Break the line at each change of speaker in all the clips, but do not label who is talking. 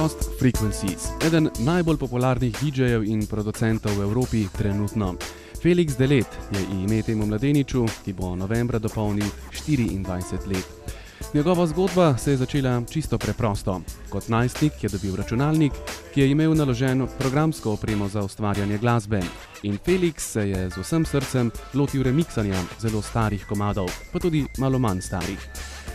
Lost Frequencies, eden najbolj popularnih DJ-jev in producentov v Evropi trenutno. Felix Delet je ime temu mladeniču, ki bo novembra dopolnil 24 let. Njegova zgodba se je začela čisto preprosto. Kot najstnik je dobil računalnik, ki je imel naloženo programsko opremo za ustvarjanje glasbe. In Felix se je z vsem srcem lotil remiksanja zelo starih komadov, pa tudi malo manj starih.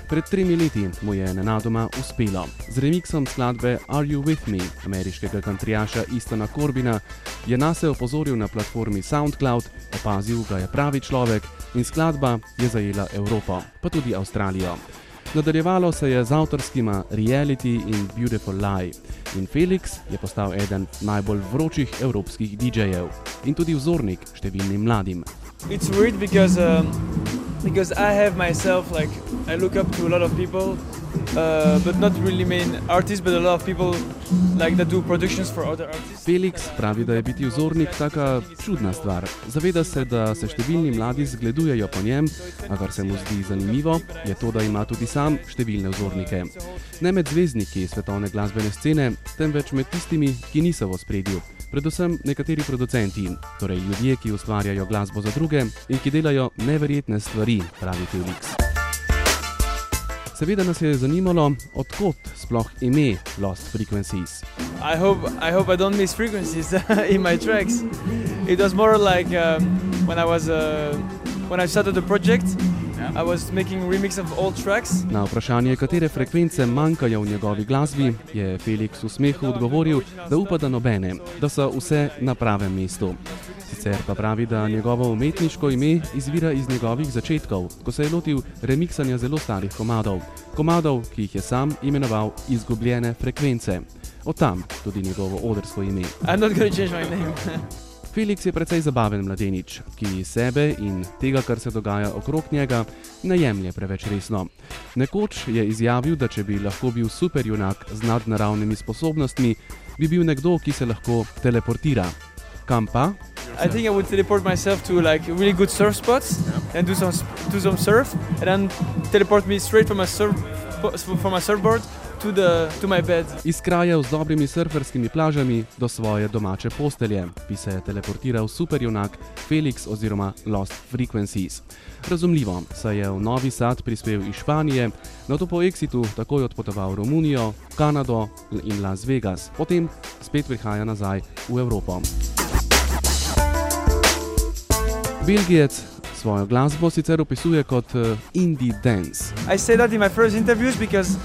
Pred tremi leti mu je nenadoma uspelo. Z remiksom skladbe Are You With Me ameriškega kantrijaša Istona Corbina je nas opozoril na platformi SoundCloud, opazil ga je pravi človek in skladba je zajela Evropo, pa tudi Avstralijo. Nadaljevalo se je z avtorskima Reality in Beautiful Lie. In Felix je postal eden najbolj vročih evropskih DJ-jev in tudi vzornik številnim mladim.
It's weird because um, because I have myself like I look up to a lot of people, uh, but not really main artists, but a lot of people like that do productions for other artists.
Felix pravi, da je biti vzornik taka čudna stvar. Zaveda se, da se številni mladi zgledujejo po njem, a kar se mu zdi zanimivo, je to, da ima tudi sam številne vzornike. Ne med zvezdniki svetovne glasbene scene, temveč med tistimi, ki niso v spredju predvsem nekateri producenti, torej ljudje, ki ustvarjajo glasbo za druge in ki delajo neverjetne stvari, pravi Felix. Seveda nas je zanimalo, odkot sploh ime Lost Frequencies.
I hope I hope I don't miss frequencies in my tracks. It was more like um, when I was uh, when I started the project.
Na vprašanje, katere frekvence manjkajo v njegovi glasbi, je Felix v smehu odgovoril, da upa, da nobene, da so vse na pravem mestu. Sicer pa pravi, da njegovo umetniško ime izvira iz njegovih začetkov, ko se je lotil remiksanja zelo starih komadov, komadov, ki jih je sam imenoval izgubljene frekvence. Od tam tudi njegovo odrsko ime. Felix je precej zabaven mladenič, ki sebe in tega, kar se dogaja okrog njega, ne jemlje preveč resno. Nekoč je izjavil, da če bi lahko bil superjunak z nadnaravnimi sposobnostmi, bi bil nekdo, ki se lahko teleportira. Kam pa?
I think I would teleport myself to like really good surf spots and do some do some surf and then teleport me straight from a surf from a surfboard to the, to
Iz krajev z dobrimi surferskimi plažami do svoje domače postelje bi se teleportiral superjunak Felix oziroma Lost Frequencies. Razumljivo, saj je v Novi Sad prispel iz Španije, na to po exitu takoj odpotoval v Romunijo, Kanado in Las Vegas, potem spet prihaja nazaj v Evropo. Belgijec svojo glasbo sicer opisuje kot uh, indie dance.
I say that in my first interviews because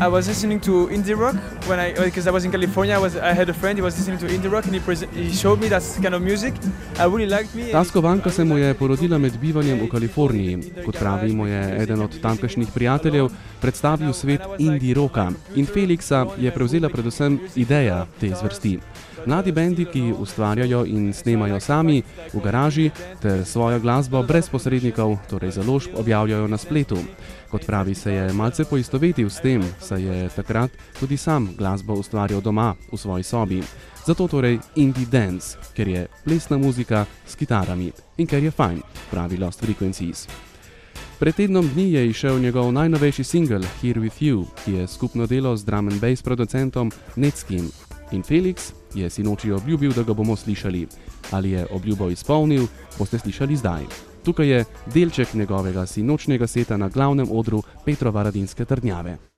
I was listening to indie rock when I because I was in California. I was I had a friend. He was listening to indie rock and he, he showed me that kind of music. I really liked me.
Ta skovanka se mu je porodila med bivanjem v Kaliforniji. Kot pravi, mu je eden od tamkajšnjih prijateljev predstavil svet indie roka in Felixa je prevzela predvsem ideja te zvrsti. Mladi bendi, ki ustvarjajo in snemajo sami v garaži ter svojo glasbo brez posrednikov, torej založb, objavljajo na spletu. Kot pravi, se je malce poistovetil s tem, saj je takrat tudi sam glasbo ustvarjal doma v svoji sobi. Zato torej indie dance, ker je plesna muzika s kitarami in ker je fajn, pravi Lost Frequencies. Pred tednom dni je išel njegov najnovejši singel Here With You, ki je skupno delo z drum and bass producentom Netskim. In Felix je sinoči obljubil, da ga bomo slišali. Ali je obljubo izpolnil, boste slišali zdaj. Tukaj je delček njegovega sinočnega seta na glavnem odru Petrova Radinske trdnjave.